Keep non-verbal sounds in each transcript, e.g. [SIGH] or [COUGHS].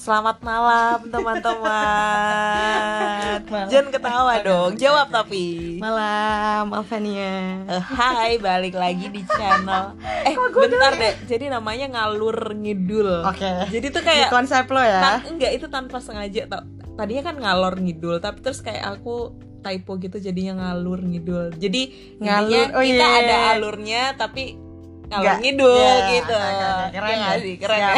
Selamat malam teman-teman. Jangan ketawa dong, jawab tapi. Malam, Alvania. Hai, balik lagi di channel. [LAUGHS] Eh, bentar deh. Jadi namanya ngalur ngidul. Oke. Jadi tuh Di kayak konsep lo ya. tan- enggak itu tanpa sengaja tau. Tadinya kan ngalor ngidul, tapi terus kayak aku typo gitu jadinya ngalur ngidul. Jadi Ngalur, oh kita iya. ada alurnya tapi Nggak. ngidul Ya, gitu. Keren Iya ya? sih? Keren ya?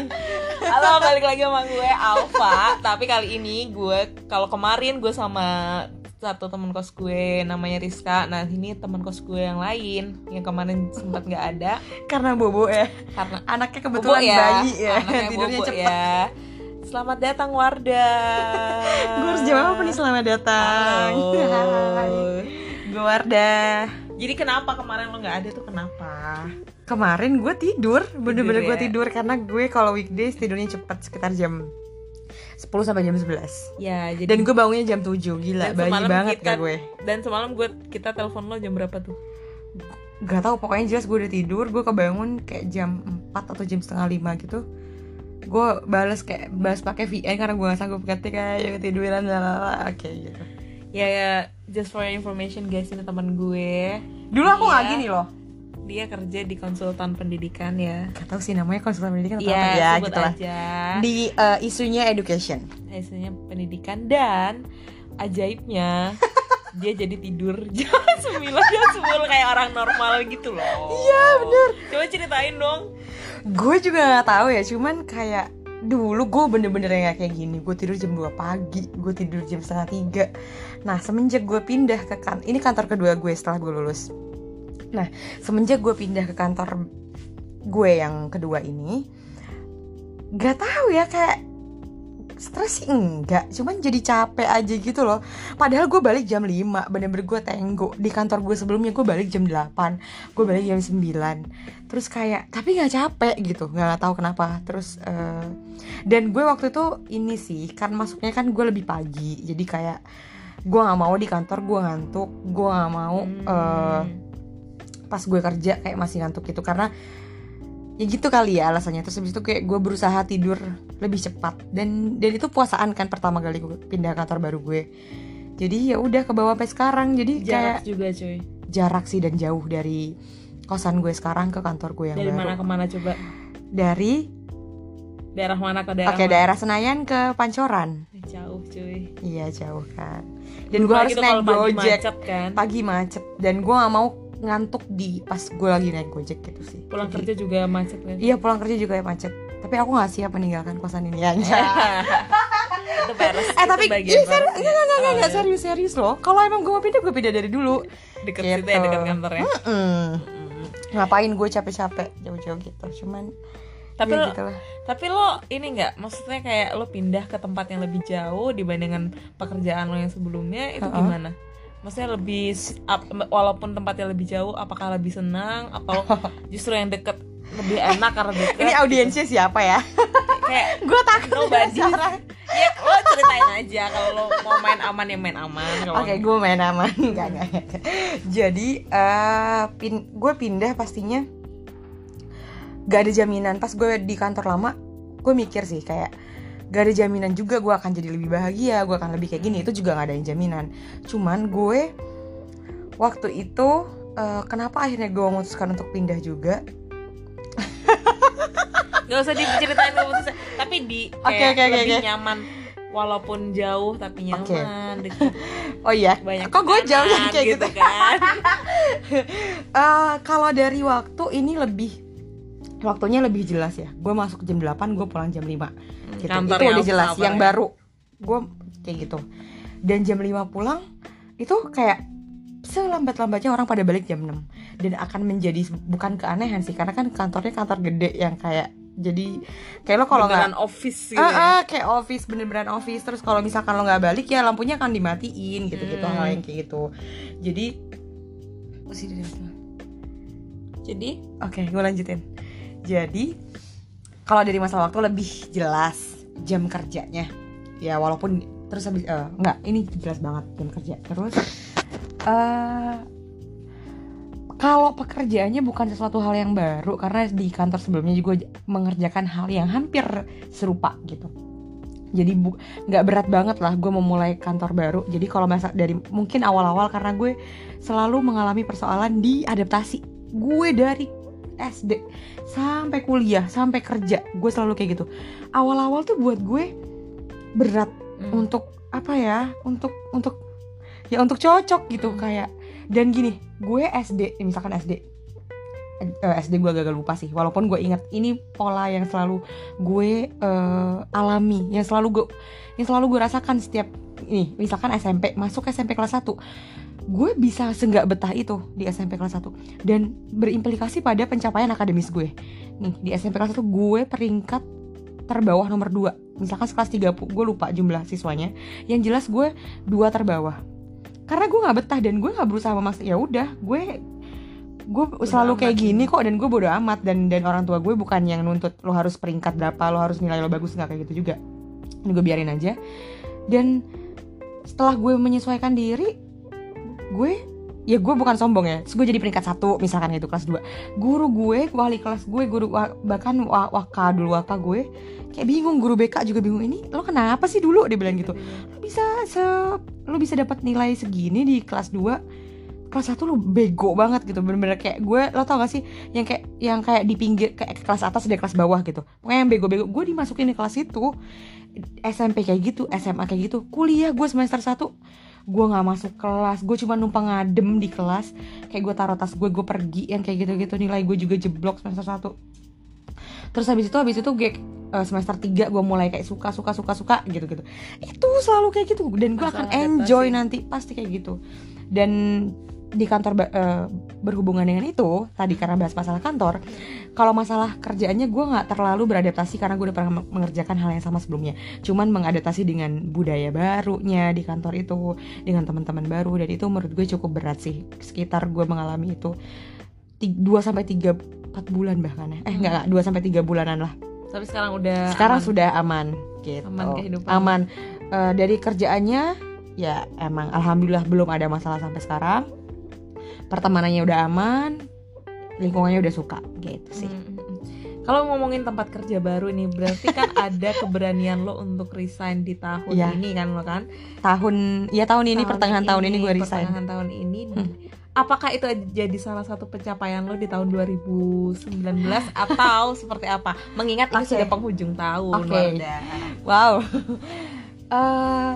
[LAUGHS] Halo, balik lagi sama gue Alfa. Tapi kali ini gue kalau kemarin gue sama satu teman kos gue namanya Rizka. Nah, ini teman kos gue yang lain yang kemarin sempat nggak ada Karena bobo ya. karena Anaknya bobo kebetulan ya. bayi ya. Anaknya Tidurnya bobo cepet. ya. Selamat datang Warda. Gue harus jawab apa nih selamat datang. [LAUGHS] Hai. Gue Warda. Jadi kenapa kemarin lo nggak ada tuh kenapa? Kemarin gue tidur, bener-bener gue ya? tidur karena gue kalau weekdays tidurnya cepet sekitar jam 10 sampai jam 11 Ya, jadi Dan gue bangunnya jam 7, gila, bayi banget kita- gue dan semalam gue kita telepon lo jam berapa tuh? Gak tau pokoknya jelas gue udah tidur, gue kebangun kayak jam 4 atau jam setengah 5 gitu Gue bales kayak balas pakai VN karena gue gak sanggup ketik kayak tiduran lalala oke gitu Ya, ya, just for your information guys, ini teman gue. Dulu aku Iya. gak gini loh Dia kerja di konsultan pendidikan ya. Gak tau sih namanya konsultan pendidikan atau Iya, apa ya gitu lah aja. Di eh, isunya education Hasilnya pendidikan dan ajaibnya [LAUGHS] dia jadi tidur jam 9 jam 10 kayak orang normal gitu loh. Iya, bener Coba ceritain dong. Gue juga gak tahu ya, cuman kayak dulu gue bener-bener yang kayak gini Gue tidur jam 2 pagi, gue tidur jam setengah tiga. Nah semenjak gue pindah ke kan Ini kantor kedua gue setelah gue lulus. Nah semenjak gue pindah ke kantor gue yang kedua ini Gak tahu ya kayak stres sih enggak cuman jadi capek aja gitu loh. Padahal gue balik jam 5 bener-bener gue tenggo. Di kantor gue sebelumnya gue balik jam 8 gue balik jam 9 terus kayak tapi nggak capek gitu nggak tahu kenapa. Terus eh, dan gue waktu itu ini sih kan masuknya kan gue lebih pagi. Jadi kayak gue nggak mau di kantor gue ngantuk. Gue nggak mau Hmm. pas gue kerja kayak masih ngantuk gitu. Karena ya gitu kali ya alasannya. Terus habis itu kayak gue berusaha tidur lebih cepat dan dan itu puasaan kan pertama kali gue pindah kantor baru gue jadi ya udah ke bawah sampai sekarang jadi kayak jarak juga cuy. jarak sih dan jauh dari kosan gue sekarang ke kantor gue yang Dari baru mana ke mana coba? dari Daerah mana ke daerah oke mana? daerah Senayan ke Pancoran Jauh cuy. iya jauh kan dan gue harus tuh naik gojek macet kan. pagi macet dan gue gak mau ngantuk di pas gue lagi naik gojek gitu sih Pulang Jadi- kerja juga macet kan. Iya pulang kerja juga ya macet. Tapi aku gak siap meninggalkan kosan ini [LAUGHS] aja. itu peres. eh tapi bagian serius, peresnya. enggak, enggak, enggak, Oh, enggak, iya. serius serius loh. Kalau emang gue mau pindah gue pindah dari dulu. Deket Gitu. situ ya, deket kantornya. Mm-mm. Mm. Ngapain gue capek-capek jauh-jauh gitu. Cuman Tapi ya lo, gitu lah. tapi lo ini nggak, maksudnya kayak lo pindah ke tempat yang lebih jauh dibandingkan pekerjaan lo yang sebelumnya itu Uh-uh. gimana? Maksudnya lebih walaupun tempatnya lebih jauh, apakah lebih senang atau [LAUGHS] justru yang deket lebih enak karena deket? Ini audiensnya siapa ya? kayak [LAUGHS] gue takut Nobody. ya lo ceritain aja kalau lo mau main aman ya main aman. Oke, gue main aman [LAUGHS] enggak, enggak. Jadi eh pin gue pindah pastinya gak ada jaminan. Pas gue di kantor lama, gue mikir sih kayak gak ada jaminan juga gue akan jadi lebih bahagia, gue akan lebih kayak gini. Itu juga gak ada yang jaminan. Cuman gue waktu itu eh, kenapa akhirnya gue memutuskan untuk pindah juga? Gak usah diceritain keputusan Tapi di kayak oke, oke, lebih oke. nyaman Walaupun jauh tapi nyaman deket, [LAUGHS] Oh iya, Banyak kok gue jauh kayak gitu? kan [LAUGHS] Eh, kalau dari waktu ini lebih waktunya lebih jelas ya. Gue masuk jam 8, gue pulang jam 5. Gitu. Kantor itu udah jelas. Yang ya? baru gue kayak gitu. Dan jam 5 pulang itu kayak selambat-lambatnya orang pada balik jam 6 dan akan menjadi bukan keanehan sih karena kan kantornya kantor gede yang kayak jadi kayak lo kalau nggak office gitu ya. ah, kayak office bener-beneran office terus kalau misalkan lo nggak balik ya lampunya akan dimatiin gitu-gitu Hmm. hal yang kayak gitu jadi. Jadi Oke, gue lanjutin. Jadi, kalau dari masalah waktu lebih jelas jam kerjanya. Ya walaupun terus habis eh, enggak, ini jelas banget jam kerja. Terus eh kalau pekerjaannya bukan sesuatu hal yang baru karena di kantor sebelumnya juga mengerjakan hal yang hampir serupa gitu. Jadi nggak berat banget lah gue memulai kantor baru. Jadi kalau masa dari mungkin awal-awal karena gue selalu mengalami persoalan di adaptasi. Gue dari SD sampai kuliah sampai kerja gue selalu kayak gitu. Awal-awal tuh buat gue berat Hmm. untuk apa ya untuk untuk ya untuk cocok gitu kayak dan gini gue SD misalkan SD eh, SD gue agak lupa sih walaupun gue ingat ini pola yang selalu gue eh, alami yang selalu gue yang selalu gue rasakan setiap ini misalkan SMP masuk SMP kelas 1 gue bisa senggak betah itu di SMP kelas 1 dan berimplikasi pada pencapaian akademis gue. Nih di SMP kelas 1 gue peringkat terbawah nomor 2 misalkan kelas 30 gue lupa jumlah siswanya. Yang jelas gue dua terbawah karena gue nggak betah dan gue nggak berusaha memaksa ya udah gue gue selalu kayak amat. gini kok dan gue bodo amat dan dan orang tua gue bukan yang nuntut lo harus peringkat berapa lo harus nilai lo bagus nggak kayak gitu juga. Ini gue biarin aja. Dan setelah gue menyesuaikan diri gue ya gue bukan sombong ya Terus gue jadi peringkat satu misalkan gitu kelas 2 guru gue wali kelas gue guru bahkan wa- waka dulu waka gue kayak bingung guru BK juga bingung ini lo kenapa sih dulu? Dia bilang gitu bisa se lo bisa dapat nilai segini di kelas 2 kelas 1 lo bego banget gitu bener-bener kayak gue lo tau gak sih yang kayak yang kayak di pinggir kayak kelas atas dan kelas bawah gitu. Pokoknya yang bego-bego gue dimasukin di kelas itu SMP kayak gitu SMA kayak gitu kuliah gue semester 1 gue nggak masuk kelas gue cuma numpang ngadem di kelas kayak gue taruh tas gue gue pergi yang kayak gitu-gitu nilai gue juga jeblok semester 1 terus habis itu habis itu gue eh, semester 3 gue mulai kayak suka suka suka suka gitu gitu itu selalu kayak gitu dan gue akan enjoy adaptasi. nanti pasti kayak gitu. Dan di kantor eh, berhubungan dengan itu tadi karena bahas masalah kantor kalau masalah kerjaannya gue nggak terlalu beradaptasi karena gue udah pernah mengerjakan hal yang sama sebelumnya. Cuman mengadaptasi dengan budaya barunya di kantor itu dengan teman-teman baru dan itu menurut gue cukup berat sih. Sekitar gue mengalami itu 2 sampai 3 4 bulan bahkan ya. eh enggak enggak 2 sampai 3 bulanan lah tapi sekarang udah sekarang aman. sudah aman gitu Aman kehidupan. aman Eh, dari kerjaannya ya emang alhamdulillah belum ada masalah sampai sekarang pertemanannya udah aman lingkungannya udah suka gitu sih Mm, mm, mm. Kalau ngomongin tempat kerja baru nih, berarti kan [LAUGHS] ada keberanian lo untuk resign di tahun Iya. ini kan lo kan? tahun ya tahun ini pertengahan tahun ini gue resign Pertengahan tahun ini. Hmm. Apakah itu jadi salah satu pencapaian lo di tahun 2019 [LAUGHS] atau seperti apa? Mengingat ini Oke. sudah penghujung tahun, Oke. Wardah. Wow. [LAUGHS] Eh,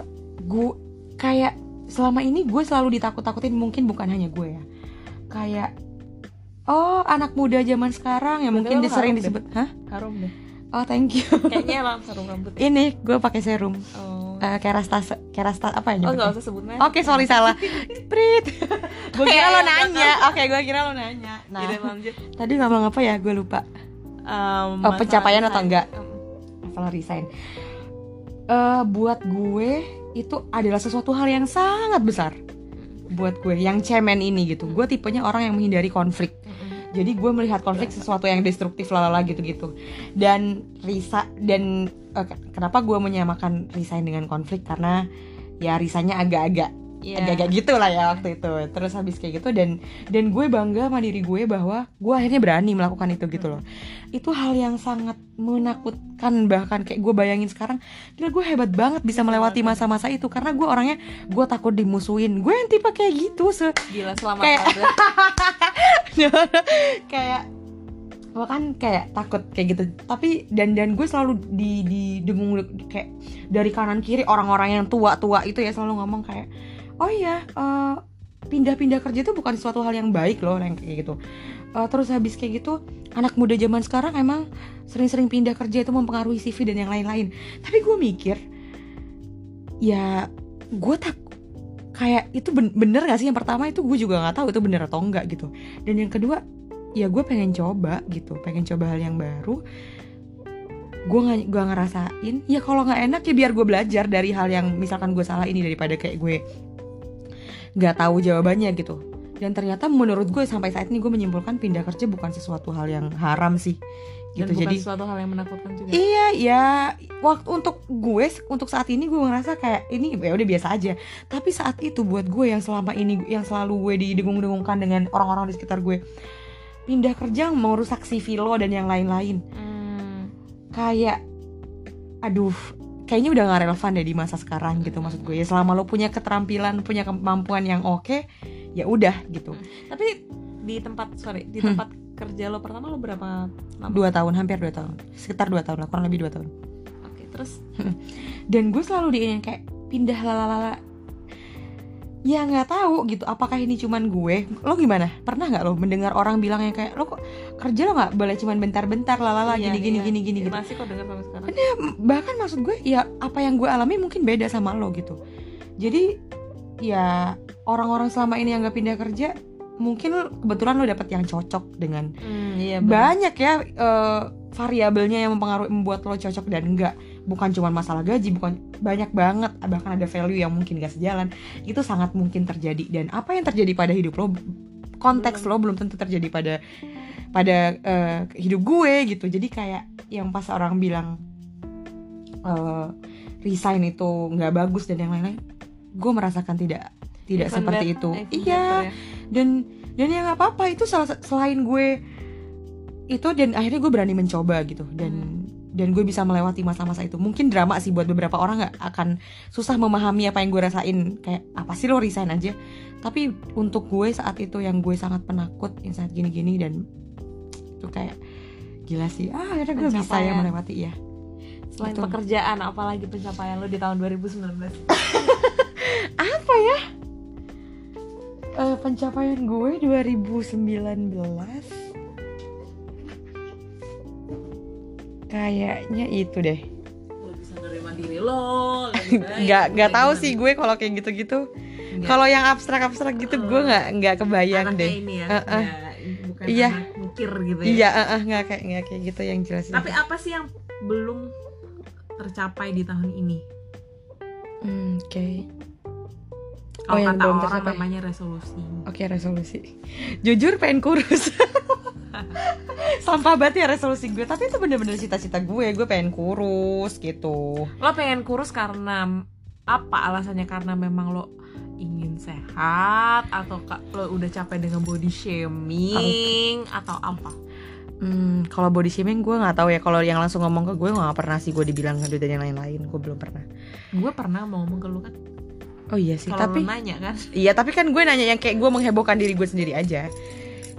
gue kayak selama ini gue selalu ditakut-takutin mungkin bukan hanya gue ya. Kayak oh anak muda zaman sekarang ya mungkin Padahal dia sering harum deh. disebut hah? Harum deh. Oh thank you. Kayaknya lah sarung rambut. Ini gue pakai serum. Oh. Eh kerastase, kerasta apa ya Oh nggak usah sebut merek. Oke sorry salah. [LAUGHS] Prit. [LAUGHS] gue kira lo Ya, nanya. Oke gue kira lo nanya. Nah Jadi lanjut. tadi ngomong apa ya? Gue lupa. Um, Oh, pencapaian atau resign. enggak? Um, Masalah resign. Eh buat gue itu adalah sesuatu hal yang sangat besar buat gue yang cemen ini gitu gue tipenya orang yang menghindari konflik. Jadi gue melihat konflik sesuatu yang destruktif lalala gitu-gitu. Dan risa dan ke- kenapa gue menyamakan resign dengan konflik? Karena ya risanya agak-agak Iya. agak-agak gitu lah ya waktu itu. Terus habis kayak gitu dan dan gue bangga sama diri gue bahwa gue akhirnya berani melakukan itu gitu loh. Itu hal yang sangat menakutkan bahkan. Kayak gue bayangin sekarang gila gue hebat banget bisa melewati masa-masa itu. Karena gue orangnya gue takut dimusuhin. Gue yang tipe kayak gitu se Gila selamat Kayak-. [LAUGHS] [LAUGHS] kayak gue kan kayak takut kayak gitu. Tapi dan dan gue selalu di di dengung kayak dari kanan kiri orang-orang yang tua-tua itu ya selalu ngomong kayak oh iya eh, pindah-pindah kerja itu bukan suatu hal yang baik loh yang kayak gitu. Eh, terus habis kayak gitu anak muda zaman sekarang emang sering-sering pindah kerja itu mempengaruhi CV dan yang lain-lain. Tapi gue mikir ya gue tak kayak itu ben- bener gak sih? Yang pertama itu gue juga nggak tahu itu bener atau enggak gitu. Dan yang kedua ya gue pengen coba gitu pengen coba hal yang baru. Gue nggak gua ngerasain ya kalau nggak enak ya biar gue belajar dari hal yang misalkan gue salah ini daripada kayak gue nggak tahu jawabannya gitu. Dan ternyata menurut gue sampai saat ini gue menyimpulkan pindah kerja bukan sesuatu hal yang haram sih Dan gitu bukan jadi sesuatu hal yang menakutkan juga. Iya, ya waktu untuk gue untuk saat ini gue ngerasa kayak ini ya udah biasa aja. Tapi saat itu buat gue yang selama ini yang selalu gue didengung-dengungkan dengan orang-orang di sekitar gue pindah kerja merusak CV lo dan yang lain-lain. Hmm. Kayak aduh, kayaknya udah gak relevan deh di masa sekarang gitu maksud gue. Ya selama lo punya keterampilan, punya kemampuan yang oke, ya udah gitu. Tapi di tempat sorry di Hmm. Kerja lo pertama lo berapa lama? Dua tahun, hampir dua tahun, sekitar dua tahun lah, kurang lebih dua tahun. Oke terus [LAUGHS] dan gue selalu diinin kayak pindah lalala ya nggak tahu gitu apakah ini cuman gue lo gimana pernah nggak lo mendengar orang bilang yang kayak lo kok kerja lo nggak boleh cuman bentar-bentar lalala Iya, gini gini iya. gini gini gitu masih kok dengar sampai sekarang. bahkan maksud gue ya apa yang gue alami mungkin beda sama lo gitu jadi ya orang-orang selama ini yang nggak pindah kerja mungkin kebetulan lo dapet yang cocok dengan Hmm, iya banyak ya eh, variabelnya yang mempengaruhi membuat lo cocok dan enggak. Bukan cuma masalah gaji bukan banyak banget bahkan ada value yang mungkin gak sejalan. Itu sangat mungkin terjadi. Dan apa yang terjadi pada hidup lo? Konteks lo belum tentu terjadi pada pada eh, hidup gue gitu. Jadi kayak yang pas orang bilang eh, resign itu nggak bagus dan yang lain-lain gue merasakan tidak tidak Even seperti that- itu. iya. ya. Dan dan ya nggak apa-apa itu salah selain gue itu dan akhirnya gue berani mencoba gitu. Dan Hmm. dan gue bisa melewati masa-masa itu. Mungkin drama sih buat beberapa orang nggak akan susah memahami apa yang gue rasain. Kayak apa sih lo resign aja? Tapi untuk gue saat itu yang gue sangat penakut yang saat gini-gini dan itu kayak gila sih. Ah akhirnya gue bisa ya melewati ya Selain Betul. pekerjaan apalagi pencapaian lo di tahun 2019? [LAUGHS] apa ya Eh, pencapaian gue 2019 kayaknya itu deh. Diri lo, baik, [LAUGHS] nggak nggak tahu gimana? sih gue kalau kayak gitu-gitu. Kalau yang abstrak-abstrak gitu gue nggak nggak kebayang Anaknya deh. ini ya, bukan Iya. mikir gitu ya. iya eh, nggak kayak nggak kayak gitu yang jelas Tapi apa sih yang belum tercapai di tahun ini? Hmm, oke Kalau yang kata belum orang tercapai. namanya resolusi. oke resolusi jujur pengen kurus [LAUGHS] sampah banget ya resolusi gue tapi itu bener-bener cita-cita gue gue pengen kurus gitu Lo pengen kurus karena apa alasannya? Karena memang lo ingin sehat atau lo udah capek dengan body shaming atau apa? Hmm, kalau body shaming gue nggak tahu ya. Kalau yang langsung ngomong ke gue nggak pernah sih gue dibilang ngedut dan yang lain-lain. Gue belum pernah. Gue pernah mau ngomong ke lo kan, Oh iya sih. kalau tapi nanya kan, [LAUGHS] iya tapi kan gue nanya yang kayak gue menghebohkan diri gue sendiri aja.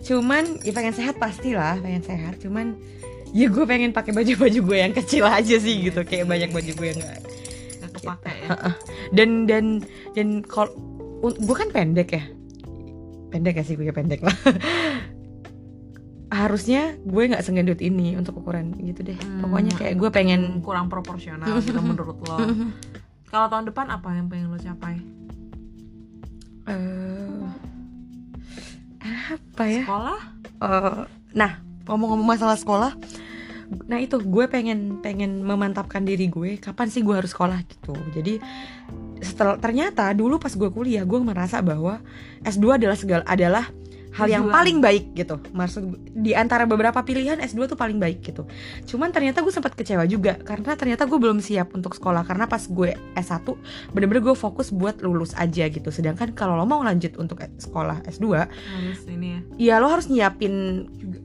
Cuman ya pengen sehat pastilah, pengen sehat. Cuman ya gue pengen pakai baju-baju gue yang kecil aja sih Iya gitu. sih. Kayak banyak baju gue yang nggak. gak kepake ya. Dan dan dan kalau gue kan pendek ya. Pendek ya sih gue pendek lah. [LAUGHS] Harusnya gue nggak sengendut ini untuk ukuran gitu deh. Hmm, Pokoknya kayak gue pengen kurang proporsional gitu [LAUGHS] menurut lo. Kalau tahun depan apa yang pengen lo capai? eh apa ya? Sekolah? Eh, nah, ngomong-ngomong masalah sekolah, nah itu gue pengen pengen memantapkan diri gue. Kapan sih gue harus sekolah gitu? Jadi setelah ternyata dulu pas gue kuliah gue merasa bahwa S2 adalah segala adalah hal yang paling baik gitu. Maksud di antara beberapa pilihan S2 tuh paling baik gitu. Cuman ternyata gue sempat kecewa juga karena ternyata gue belum siap untuk sekolah karena pas gue S1 bener-bener gue fokus buat lulus aja gitu. Sedangkan kalau lo mau lanjut untuk sekolah S2 Harus ini ya. ya lo harus nyiapin juga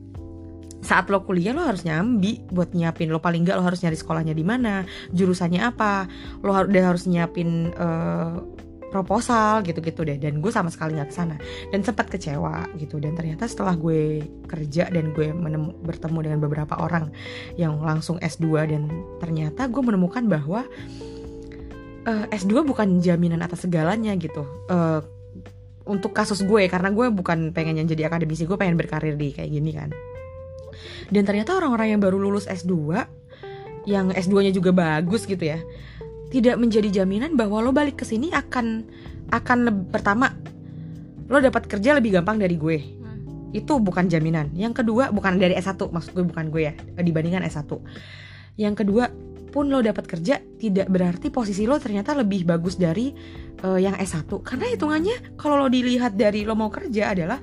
saat lo kuliah lo harus nyambi buat nyiapin lo paling nggak lo harus nyari sekolahnya di mana jurusannya apa lo udah harus nyiapin eh, proposal gitu-gitu deh. Dan gue sama sekali nggak ke sana dan sempat kecewa gitu. Dan ternyata setelah gue kerja dan gue menemu- bertemu dengan beberapa orang yang langsung S2 dan ternyata gue menemukan bahwa eh, S2 bukan jaminan atas segalanya gitu. Eh, untuk kasus gue karena gue bukan pengen yang jadi akademisi gue pengen berkarir di kayak gini kan. Dan ternyata orang-orang yang baru lulus S2 yang S2-nya juga bagus gitu ya tidak menjadi jaminan bahwa lo balik ke sini akan akan pertama lo dapat kerja lebih gampang dari gue. Hmm. itu bukan jaminan. Yang kedua bukan dari S1 maksud gue bukan gue ya dibandingkan S1 yang kedua kalaupun lo dapat kerja tidak berarti posisi lo ternyata lebih bagus dari eh, yang S1 karena hitungannya kalau lo dilihat dari lo mau kerja adalah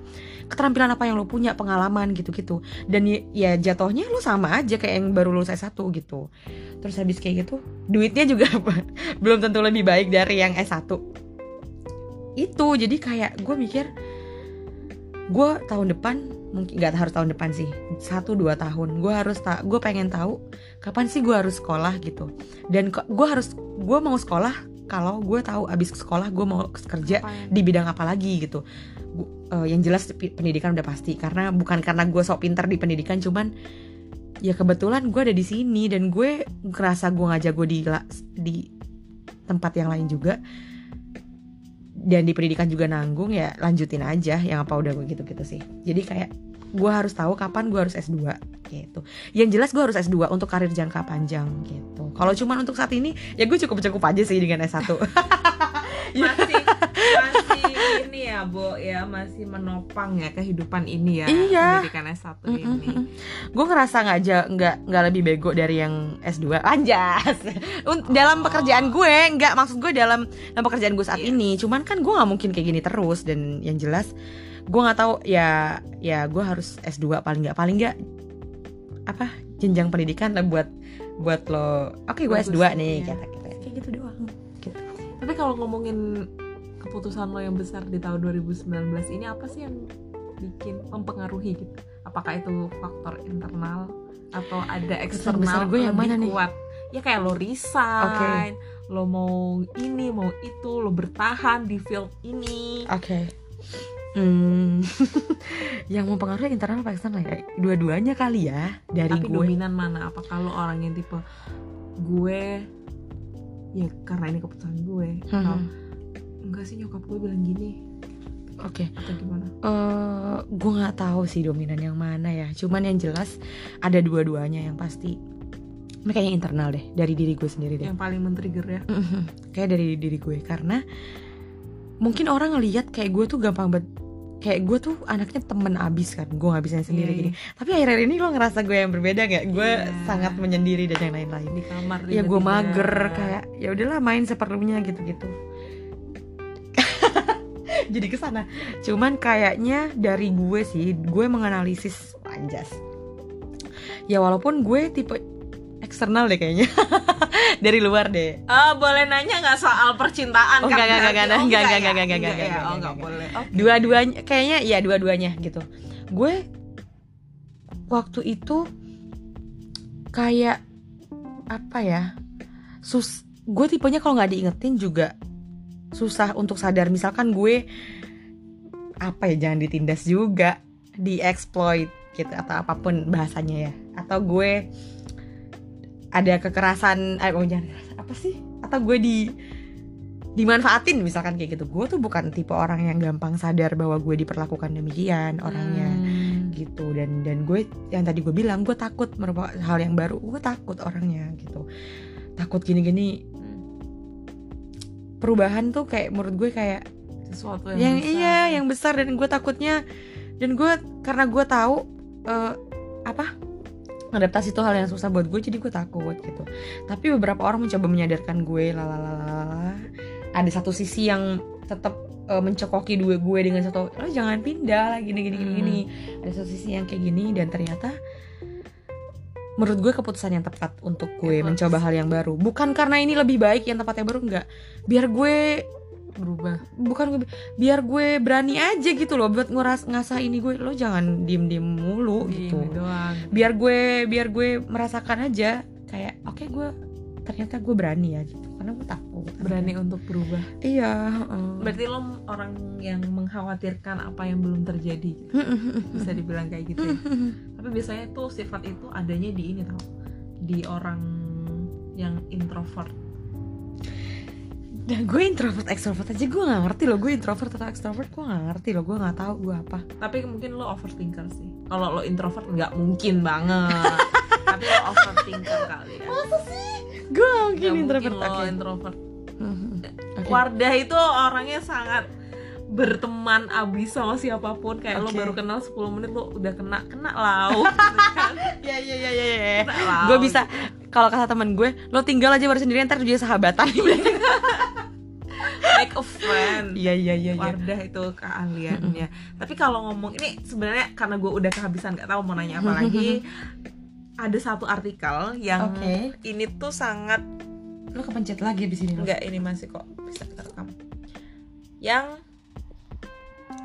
keterampilan apa yang lo punya pengalaman gitu-gitu. Dan y- ya jatuhnya lo sama aja kayak yang baru lulus S1 gitu. Terus habis kayak gitu duitnya juga [LAUGHS] belum tentu lebih baik dari yang S1 itu jadi kayak gue mikir gue tahun depan mungkin nggak harus tahun depan sih satu dua tahun. Gue harus tak gue pengen tahu kapan sih gue harus sekolah gitu. Dan gue harus gue mau sekolah kalau gue tahu abis sekolah gue mau kerja Apa di bidang apa lagi gitu Eh, yang jelas pendidikan udah pasti. Karena bukan karena gue sok pinter di pendidikan cuman ya kebetulan gue ada di sini dan gue ngerasa gue ngajak gue di di tempat yang lain juga. Dan di pendidikan juga nanggung ya lanjutin aja yang apa udah gue gitu-gitu sih. Jadi kayak gue harus tahu kapan gue harus S2 gitu. Yang jelas gue harus S2 untuk karir jangka panjang gitu. Kalau cuman untuk saat ini ya gue cukup-cukup aja sih dengan S1 [LAUGHS] masih masih ini ya Bo ya masih menopang ya kehidupan ini ya Iya. pendidikan S1 ini. gue ngerasa nggak aja nggak nggak lebih bego dari yang S2 anjas. [LAUGHS] Un- dalam Oh. pekerjaan gue nggak maksud gue dalam dalam pekerjaan gue saat Iya. ini cuman kan gue nggak mungkin kayak gini terus dan yang jelas gue nggak tahu ya ya gue harus S2 paling nggak paling nggak apa jenjang pendidikan lah buat buat lo oke gue Bagus, S2 nih iya. kata kita kayak gitu doang gitu. tapi kalau ngomongin keputusan lo yang besar di tahun 2019 ini apa sih yang bikin mempengaruhi gitu apakah itu faktor internal atau ada eksternal besar gue yang mana nih? kuat ya kayak lo resign lo mau ini mau itu lo bertahan di field ini Oke. Hmm, [LAUGHS] yang mempengaruhi internal apa eksternal ya? Dua-duanya kali ya dari tapi gue. dominan mana apa kalau orang yang tipe gue ya karena ini keputusan gue Hmm. Atau, enggak sih nyokap gue bilang gini Oke. atau gimana eh gue nggak tahu sih dominan yang mana ya. Cuman yang jelas ada dua-duanya yang pasti. Ini kayaknya internal deh dari diri gue sendiri deh. yang paling men-trigger ya Mhm. Kayak dari diri gue karena mungkin orang ngelihat kayak gue tuh gampang banget kayak gue tuh anaknya temen abis kan gue ngabisin sendiri Iya, gini. tapi akhir-akhir ini lo ngerasa gue yang berbeda gak gue Iya. sangat menyendiri dan yang lain-lain. Di kamar ya gue mager kayak ya udahlah main seperlunya gitu-gitu. [LAUGHS] Jadi ke sana. Cuman kayaknya dari gue sih gue menganalisis anjas. Ya walaupun gue tipe eksternal deh kayaknya [LAUGHS] dari luar deh Ah, boleh nanya nggak soal percintaan Oh, kan? enggak, enggak, berarti? enggak, Oh, enggak, ya? enggak, enggak, enggak, enggak, ya? enggak, Oh, enggak. boleh. Oke. dua-duanya kayaknya ya dua-duanya gitu gue waktu itu kayak apa ya sus gue tipenya kalau nggak diingetin juga susah untuk sadar misalkan gue apa ya jangan ditindas juga dieksploit gitu atau apa pun bahasanya ya atau gue ada kekerasan eh, oh, jangan apa sih? Atau gue di dimanfaatin misalkan kayak gitu. Gue tuh bukan tipe orang yang gampang sadar bahwa gue diperlakukan demikian orangnya Hmm. gitu. Dan dan gue yang tadi gue bilang gue takut merupakan hal yang baru. Gue takut orangnya gitu. Takut gini-gini. Perubahan tuh kayak menurut gue kayak sesuatu yang, yang, besar. iya yang besar. Dan gue takutnya dan gue karena gue tahu eh, apa adaptasi itu hal yang susah buat gue jadi gue takut gitu. Tapi beberapa orang mencoba menyadarkan gue lalalala ada satu sisi yang tetap eh, mencokoki dua gue dengan satu lo jangan pindah lah gini gini gini Hmm. gini ada satu sisi yang kayak gini dan ternyata menurut gue keputusan yang tepat untuk gue Yang mencoba hal yang baru. Bukan karena ini lebih baik yang tempatnya baru enggak. Biar gue berubah. Bukan gue biar gue berani aja gitu loh buat nguras ngasah ini gue lo jangan diem diem mulu gitu. Gini doang. Biar gue biar gue merasakan aja kayak oke gue ternyata gue berani ya gitu karena gue takut. Berani untuk berubah. Iya heeh. berarti lo orang yang mengkhawatirkan apa yang belum terjadi bisa dibilang kayak gitu ya. Tapi biasanya tuh sifat itu adanya di ini tau. Di orang yang introvert dan gue introvert extrovert aja gue nggak ngerti loh. Gue introvert atau extrovert gue nggak ngerti loh. Gue nggak tahu gue apa. Tapi mungkin lo overthinker sih. Kalau lo introvert nggak mungkin banget. [LAUGHS] Tapi lo overthinker kali ya. Gue nggak mungkin Nggak introvert. mungkin lo oke. introvert. Mhm. Oke. Wardah itu orangnya sangat berteman abis sama siapa pun. Kayak lo Oke. baru kenal 10 menit lo udah kena kena lauk gitu kan. [LAUGHS] ya ya ya ya ya. Gue bisa kalau kata temen gue lo tinggal aja baru sendirian ntar dia sahabatan make a friend iya iya iya iya Wardah itu keahliannya. Tapi kalau ngomong ini sebenarnya karena gue udah kehabisan nggak tahu mau nanya apa lagi. Ada satu artikel yang Oke. ini tuh sangat lo kepencet lagi di sini enggak ini masih kok bisa kita rekam. Yang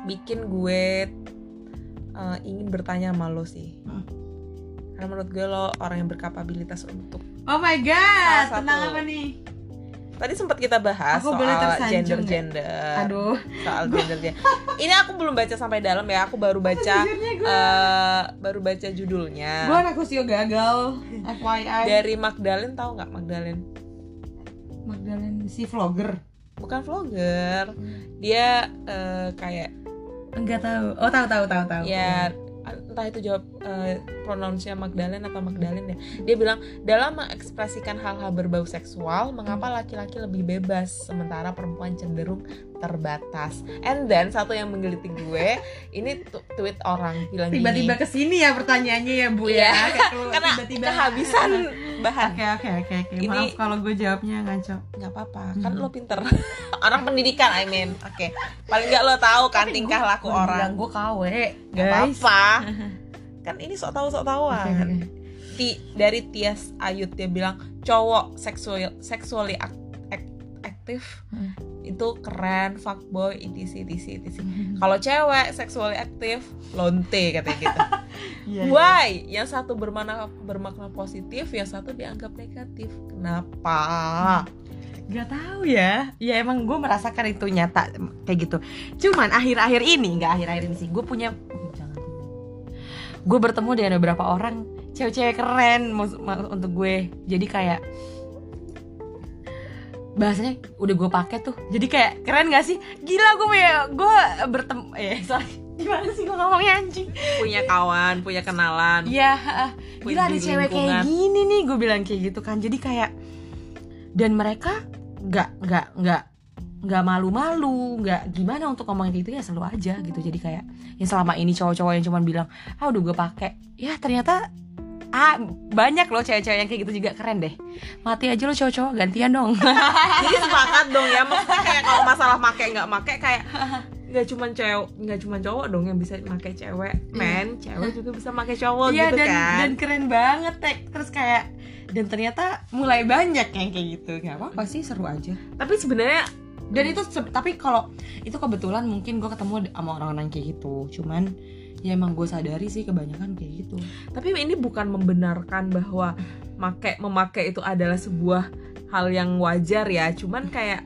bikin gue eh, ingin bertanya sama lo sih. Hmm. Karena menurut gue lo orang yang berkapabilitas untuk oh my god satu. apa nih Tadi sempat kita bahas Aku soal gender gender. aduh [LAUGHS] soal gendernya. Ini aku belum baca sampai dalam ya. Aku baru baca gue eh baru baca judulnya. gue anak usio gagal FYI Dari Magdalene tahu nggak Magdalene? Magdalene si vlogger Bukan vlogger. Dia eh, kayak enggak tahu oh tahu tahu tahu tahu ya entah itu jawab eh, pronounce-nya Magdalene atau Magdalene ya. Dia bilang dalam mengekspresikan hal-hal berbau seksual, mengapa laki-laki lebih bebas sementara perempuan cenderung terbatas. And then satu yang menggelitik gue, [LAUGHS] ini tweet orang bilang tiba-tiba ke sini ya pertanyaannya ya bu Iya, ya Kayak keluar [LAUGHS] karena tiba-tiba. kehabisan [LAUGHS] bahan. Oke oke oke oke. Maaf kalau gue jawabnya ngaco. Nggak apa-apa kan Hmm. lo pinter. Orang pendidikan I mean. Oke. Paling nggak lo tahu kan tingkah laku orang. gue nggak guys. apa-apa. Kan ini sok tahu sok tahuan. Oke. Ti dari Tias Ayut dia bilang cowok seksual sexually ak- aktif Hmm. Itu keren fuckboy etc etc etc. Kalau cewek sexually aktif lonte katanya gitu. [LAUGHS] Iya, iya. why? Yang satu bermakna bermakna positif yang satu dianggap negatif. Kenapa? Gak tahu ya. Ya emang gue merasakan itu nyata Kayak gitu. Cuman akhir-akhir ini Gak akhir-akhir ini sih Gue punya. Gue bertemu dengan beberapa orang Cewek-cewek keren Untuk gue. Jadi kayak Bahasanya udah gue pakai tuh. Jadi kayak keren gak sih? Gila gue punya Gue bertemu Eh sorry. [LAUGHS] Gimana sih gue ngomongnya anjing? Punya kawan punya kenalan. Iya, Punya gila ada di cewek lingkungan. kayak gini nih, gue bilang kayak gitu kan. Jadi kayak dan mereka nggak nggak nggak nggak malu-malu, nggak gimana untuk ngomongin kayak gitu ya selalu aja gitu. Jadi kayak yang selama ini cowok-cowok yang cuma bilang, ah udah gue pakai, ya ternyata ah banyak loh cewek-cewek yang kayak gitu juga keren deh. Mati aja lo cowok-cowok gantian dong. [LAUGHS] [LAUGHS] jadi sepakat dong ya maksudnya kayak kalau masalah make nggak make kayak nggak cuma cewek nggak cuma cowok dong yang bisa make cewek men cewek juga bisa make cowok Iya gitu dan kan dan keren banget tek. Terus kayak dan ternyata mulai banyak yang kayak gitu. Gak apa-apa sih seru aja. tapi sebenarnya dan itu tapi kalau itu kebetulan mungkin gue ketemu sama orang-orang kayak gitu cuman ya emang gue sadari sih kebanyakan kayak gitu. Tapi ini bukan membenarkan bahwa make memakai itu adalah sebuah hal yang wajar ya. Cuman kayak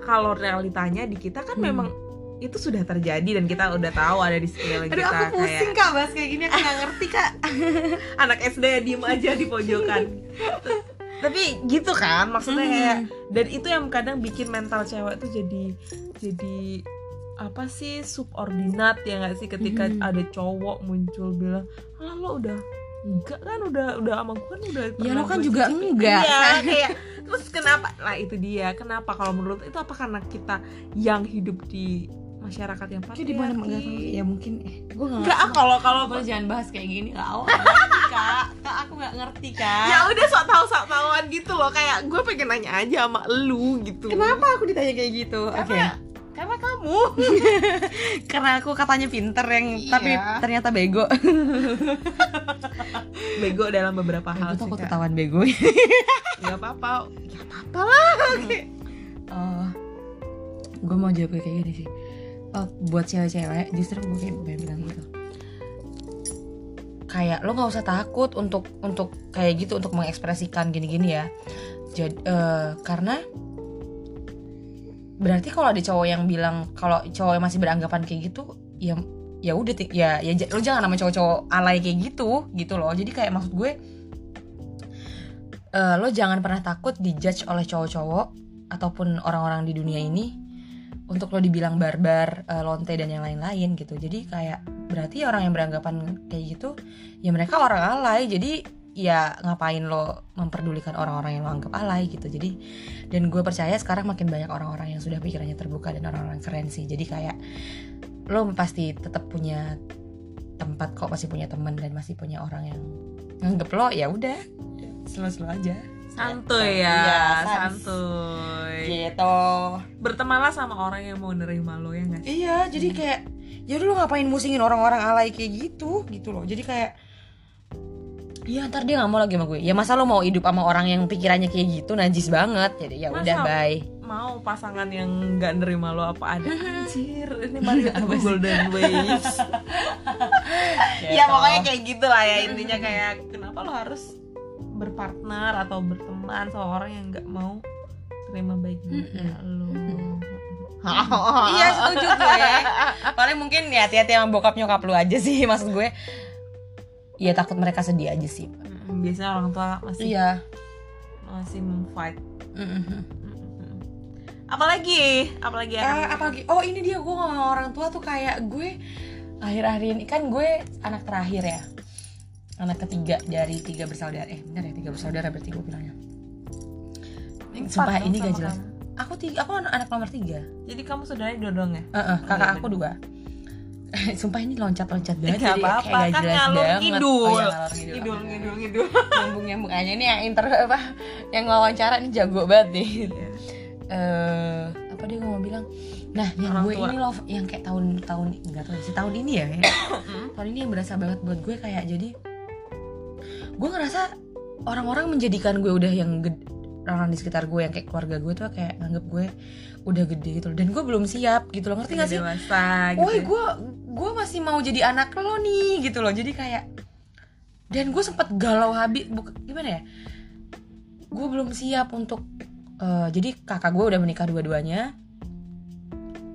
kalau realitanya di kita kan Hmm. memang itu sudah terjadi dan kita udah tahu ada di sekeliling aduh kita aku pusing kayak kak bahas kayak gini. Aku nggak ngerti kak. [LAUGHS] Anak SD ya diem aja di pojokan. [LAUGHS] Tapi gitu kan maksudnya Hmm. kayak dan itu yang kadang bikin mental cewek tuh jadi jadi apa sih subordinat ya nggak sih ketika Mhm. ada cowok muncul bilang ah lo udah enggak kan udah udah sama gue kan udah ya lo kan gue juga cicipin." enggak. Iya kayak terus kenapa? Lah itu dia. Kenapa? Kalau menurut itu apa karena kita yang hidup di masyarakat yang Kayak di mana enggak tahu. Patriarki ya mungkin eh gue nggak enggak ah, kalau kalau Boleh jangan bahas kayak gini ngerti [LAUGHS] kak kak aku nggak ngerti kak. Ya udah sok tahu sok tahuan gitu loh. Kayak gue pengen nanya aja sama lu gitu. Kenapa aku ditanya kayak gitu? Oke. karena karena kamu [LAUGHS] karena aku katanya pinter yang Iya. tapi ternyata bego [LAUGHS] bego dalam beberapa hal aku tuh sih aku ketahuan bego [LAUGHS] nggak apa-apa nggak apa-apa lah oke Oh, gue mau jawab kayak gini sih. Oh, buat cewek-cewek, justru gue kayak bilang gitu. Kayak lo nggak usah takut untuk untuk kayak gitu untuk mengekspresikan gini-gini ya. Jadi eh, karena berarti kalau ada cowok yang bilang kalau cowok yang masih beranggapan kayak gitu, ya ya udah ya ya lo jangan sama cowok-cowok alay kayak gitu gitu loh. Jadi kayak maksud gue eh, lo jangan pernah takut dijudge oleh cowok-cowok ataupun orang-orang di dunia ini untuk lo dibilang barbar, eh, lonte dan yang lain-lain gitu. Jadi kayak berarti orang yang beranggapan kayak gitu ya mereka orang alay. Jadi ya ngapain lo memperdulikan orang-orang yang lo anggap alay gitu. Jadi dan gue percaya sekarang makin banyak orang-orang yang sudah pikirannya terbuka dan orang-orang keren sih. Jadi kayak lo pasti tetap punya tempat kok masih punya teman dan masih punya orang yang nganggep lo ya udah slow-slow aja santuy ya Iya, sans. santuy gitu bertemanlah sama orang yang mau nerima lo ya nggak iya jadi kayak ya lu ngapain musingin orang-orang alay kayak gitu gitu loh jadi kayak Iya ntar dia nggak mau lagi sama gue. Ya masa lo mau hidup sama orang yang pikirannya kayak gitu Najis banget. Jadi ya udah bye. mau pasangan yang nggak nerima lo apa ada? Anjir ini Mario Teguh [LAUGHS] Golden Waves. [LAUGHS] Ya pokoknya kayak gitu lah ya intinya kayak kenapa lo harus berpartner atau berteman sama orang yang nggak mau terima baik lo? Iya setuju gue. Paling mungkin ya hati-hati sama bokap nyokap lu aja sih [LAUGHS] Maksud gue Ya takut mereka sedih aja sih biasanya orang tua masih Iya. masih fight Mm-mm. apalagi? Apalagi Eh, akan apalagi? Oh ini dia gue ngomong orang tua tuh kayak gue akhir-akhir ini. Kan gue anak terakhir ya. Anak ketiga dari tiga bersaudara. Eh bener ya tiga bersaudara berarti gue bilangnya. Sumpah ini gak jelas. kamu. aku tiga aku anak, anak nomor tiga. Jadi kamu saudaranya dua dong ya? Eh, eh, kakak aku dua sumpah ini loncat-loncat banget Gak apa-apa, kayak gak kan jelas ngalur banget. ngidul. oh, ya, ngalur ngidul, ngidul ngidul ngidul. Nyambung nyambung aja. Ini yang inter apa yang wawancara ini jago banget nih. Eh apa dia mau bilang? Nah yang Orang gue tua. ini loh yang kayak tahun-tahun enggak tahu sih tahun ini ya, ya. [COUGHS] tahun ini yang berasa banget buat gue kayak jadi gue ngerasa orang-orang menjadikan gue udah yang gede orang di sekitar gue yang kayak keluarga gue tuh kayak nganggep gue udah gede gitu loh. Dan gue belum siap gitu loh ngerti gak sih? dewasa gitu Woi ya. gue gue masih mau jadi anak lo nih gitu loh. Jadi kayak dan gue sempet galau habis buk- gimana ya? Gue belum siap untuk eh, jadi kakak gue udah menikah dua-duanya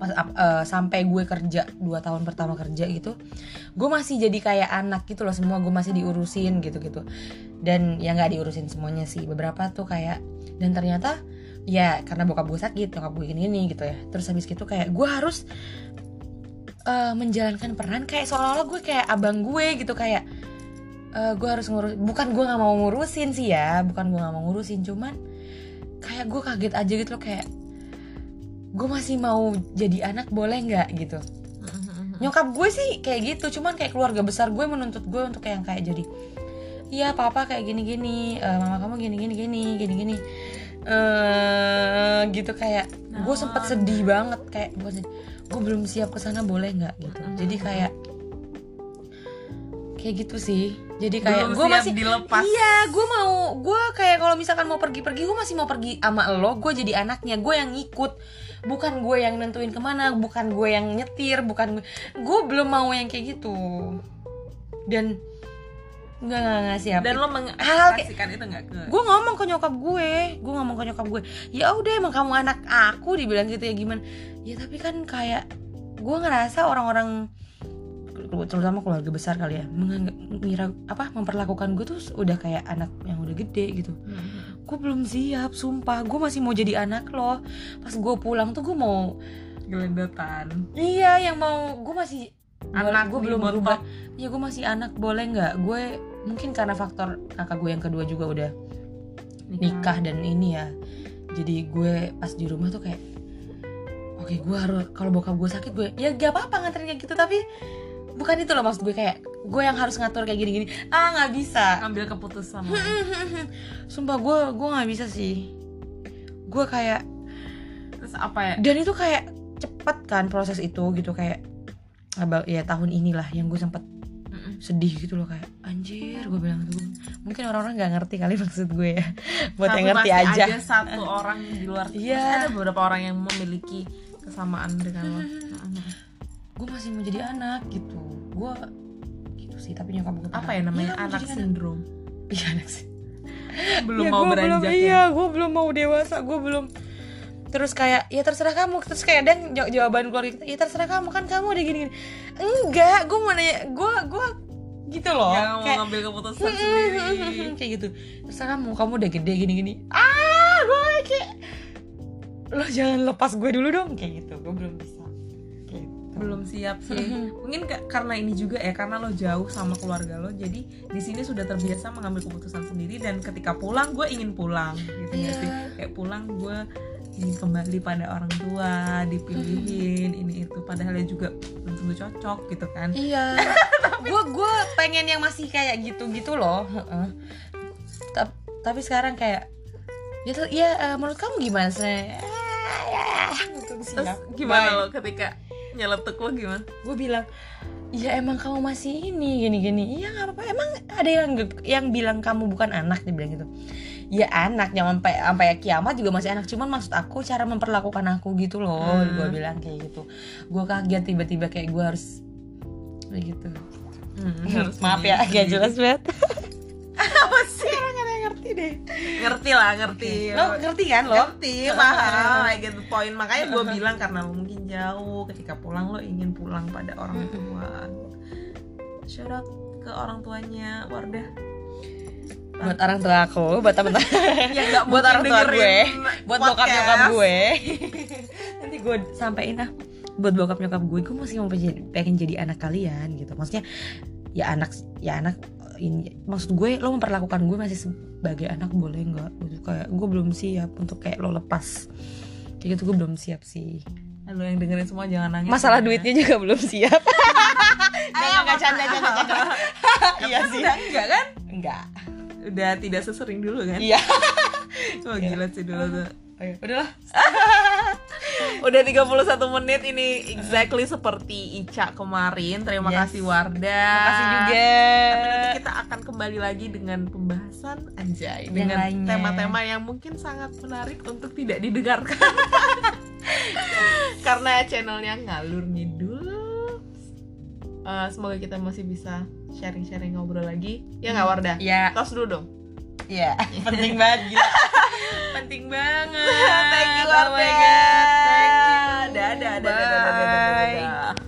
pas ap- eh, sampai gue kerja dua tahun pertama kerja gitu gue masih jadi kayak anak gitu loh semua gue masih diurusin gitu gitu. Dan ya nggak diurusin semuanya sih beberapa tuh kayak dan ternyata ya karena bokap gue sakit bokap gue gini gini gitu ya. Terus habis gitu kayak gue harus eh, menjalankan peran kayak seolah-olah gue kayak abang gue gitu kayak eh, gue harus ngurus bukan gue nggak mau ngurusin sih ya bukan gue nggak mau ngurusin cuman kayak gue kaget aja gitu loh kayak gue masih mau jadi anak boleh nggak? Gitu. Nyokap gue sih kayak gitu cuman kayak keluarga besar gue menuntut gue untuk yang kayak jadi iya papa kayak gini gini eh, mama kamu gini gini gini gini gini eh gitu kayak gue sempet sedih banget kayak gue gue belum siap ke sana boleh nggak? Gitu. Jadi kayak kayak gitu sih. Jadi kayak gue masih dilepas. Iya, gue mau, gue kayak kalau misalkan mau pergi-pergi, gue masih mau pergi sama lo, gue jadi anaknya, gue yang ngikut, bukan gue yang nentuin ke mana, bukan gue yang nyetir, bukan gue, gue belum mau yang kayak gitu, dan nggak nggak nggak siap. dan lo mengekspresikan itu ke gue ngomong ke nyokap gue, gue ngomong ke nyokap gue, ya udah emang kamu anak aku, dibilang gitu ya gimana? Ya tapi kan kayak gue ngerasa orang-orang terutama keluarga besar kali ya menganggap ngira apa memperlakukan gue tuh udah kayak anak yang udah gede gitu gue belum siap sumpah. Gue masih mau jadi anak loh. Pas gue pulang tuh gue mau gelendotan. Iya yang mau gue masih Anak gue belum berubah. Ya gue masih anak boleh nggak? Gue mungkin karena faktor kakak gue yang kedua juga udah nikah. dan ini ya. Jadi gue pas di rumah tuh kayak oke gue harus kalau bokap gue sakit gue ya gak apa-apa nganterin kayak gitu tapi bukan itu loh maksud gue kayak gue yang harus ngatur kayak gini-gini. Ah nggak bisa. Ambil keputusan. Sumpah gue gue nggak bisa sih. Gue kayak terus apa ya? Dan itu kayak cepet kan proses itu gitu kayak abang ya tahun inilah yang gue sempet sedih gitu loh kayak anjir gue bilang tuh mungkin orang-orang nggak ngerti kali [LAUGHS] maksud gue ya. Buat yang Tapi ngerti pasti aja. ada satu orang di luar. Pasti ada beberapa orang yang memiliki kesamaan dengan lo gue masih mau jadi anak gitu. Gue gitu sih tapi nyokap gue apa ya namanya mau anak sindrom? Iya anak sih. [LAUGHS] Belum Ya, mau beranjak belum, ya? iya gue belum mau dewasa gue belum terus kayak ya terserah kamu. Terus kayak dan jaw- jawaban keluarga kita ya terserah kamu kan kamu udah gini, gini. enggak gue mau nanya gue gue gitu loh. Mau kayak ngambil keputusan sendiri. kayak gitu. Terserah kamu kamu udah gede gini gini ah gue kayak lo jangan lepas gue dulu dong. Kayak gitu gue belum bisa. Belum siap sih. Mungkin ka- karena ini juga ya karena lo jauh sama keluarga lo jadi di sini sudah terbiasa mengambil keputusan sendiri dan ketika pulang gue ingin pulang gitu nggak Iya. sih. Kayak pulang gue ingin kembali pada orang tua dipilihin ini itu. Padahal ya juga belum tentu cocok gitu kan. Iya. [LAUGHS] gue gue pengen yang masih kayak gitu gitu loh. Tapi sekarang kayak ya tuh ya eh, menurut kamu gimana sih terus gimana lo ketika nyeletuk lo gimana? Gue bilang ya emang kamu masih ini gini gini iya nggak apa-apa. Emang ada yang yang bilang kamu bukan anak? Dia bilang gitu. Ya anak yang sampai sampai kiamat juga masih anak cuman maksud aku cara memperlakukan aku gitu loh. Hmm. gue bilang kayak gitu. Gue kaget tiba-tiba kayak gue harus kayak gitu. Hmm, harus [LAUGHS] maaf ya agak jelas banget [LAUGHS] ngerti deh. Ngerti lah ngerti. Lo ngerti kan lo? Ngerti paham I get the point. Makanya gue bilang karena lo mungkin jauh ketika pulang lo ingin pulang pada orang tua. Shout out ke orang tuanya Wardah. Buat orang tua aku buat temen [LAUGHS] yang gak [LAUGHS] buat orang tua gue. buat bokap nyokap gue. [LAUGHS] Nanti gue sampein ah buat bokap nyokap gue gue masih mau pengen, pengen jadi anak kalian gitu. Maksudnya ya anak ya anak ini maksud gue lo memperlakukan gue masih sebagai anak boleh nggak? Gitu kayak gue belum siap untuk kayak lo lepas. Kayak gitu gue belum siap sih. Lo yang dengerin semua jangan nangis masalah ya. duitnya juga belum siap. [LAUGHS] Ayo, nggak canda canda canda iya sih. udah enggak kan? Enggak. Udah tidak sesering dulu kan? Iya. [LAUGHS] Oh gila sih dulu tuh. Udahlah [LAUGHS] Udah 31 menit ini exactly seperti Ica kemarin. Terima Yes. kasih Warda. makasih juga Tapi nanti kita akan kembali lagi dengan pembahasan anjay Yang dengan tema-tema yang mungkin sangat menarik untuk tidak didengarkan. [LAUGHS] Karena channelnya ngalur ngidul. Eh, semoga kita masih bisa sharing-sharing ngobrol lagi. Ya nggak Warda? ya Tos dulu dong. Iya. Yeah. [LAUGHS] penting banget gila. [LAUGHS] penting banget. Thank you, oh my God. Thank you. Dadah, dadah, dadah, dadah, dadah.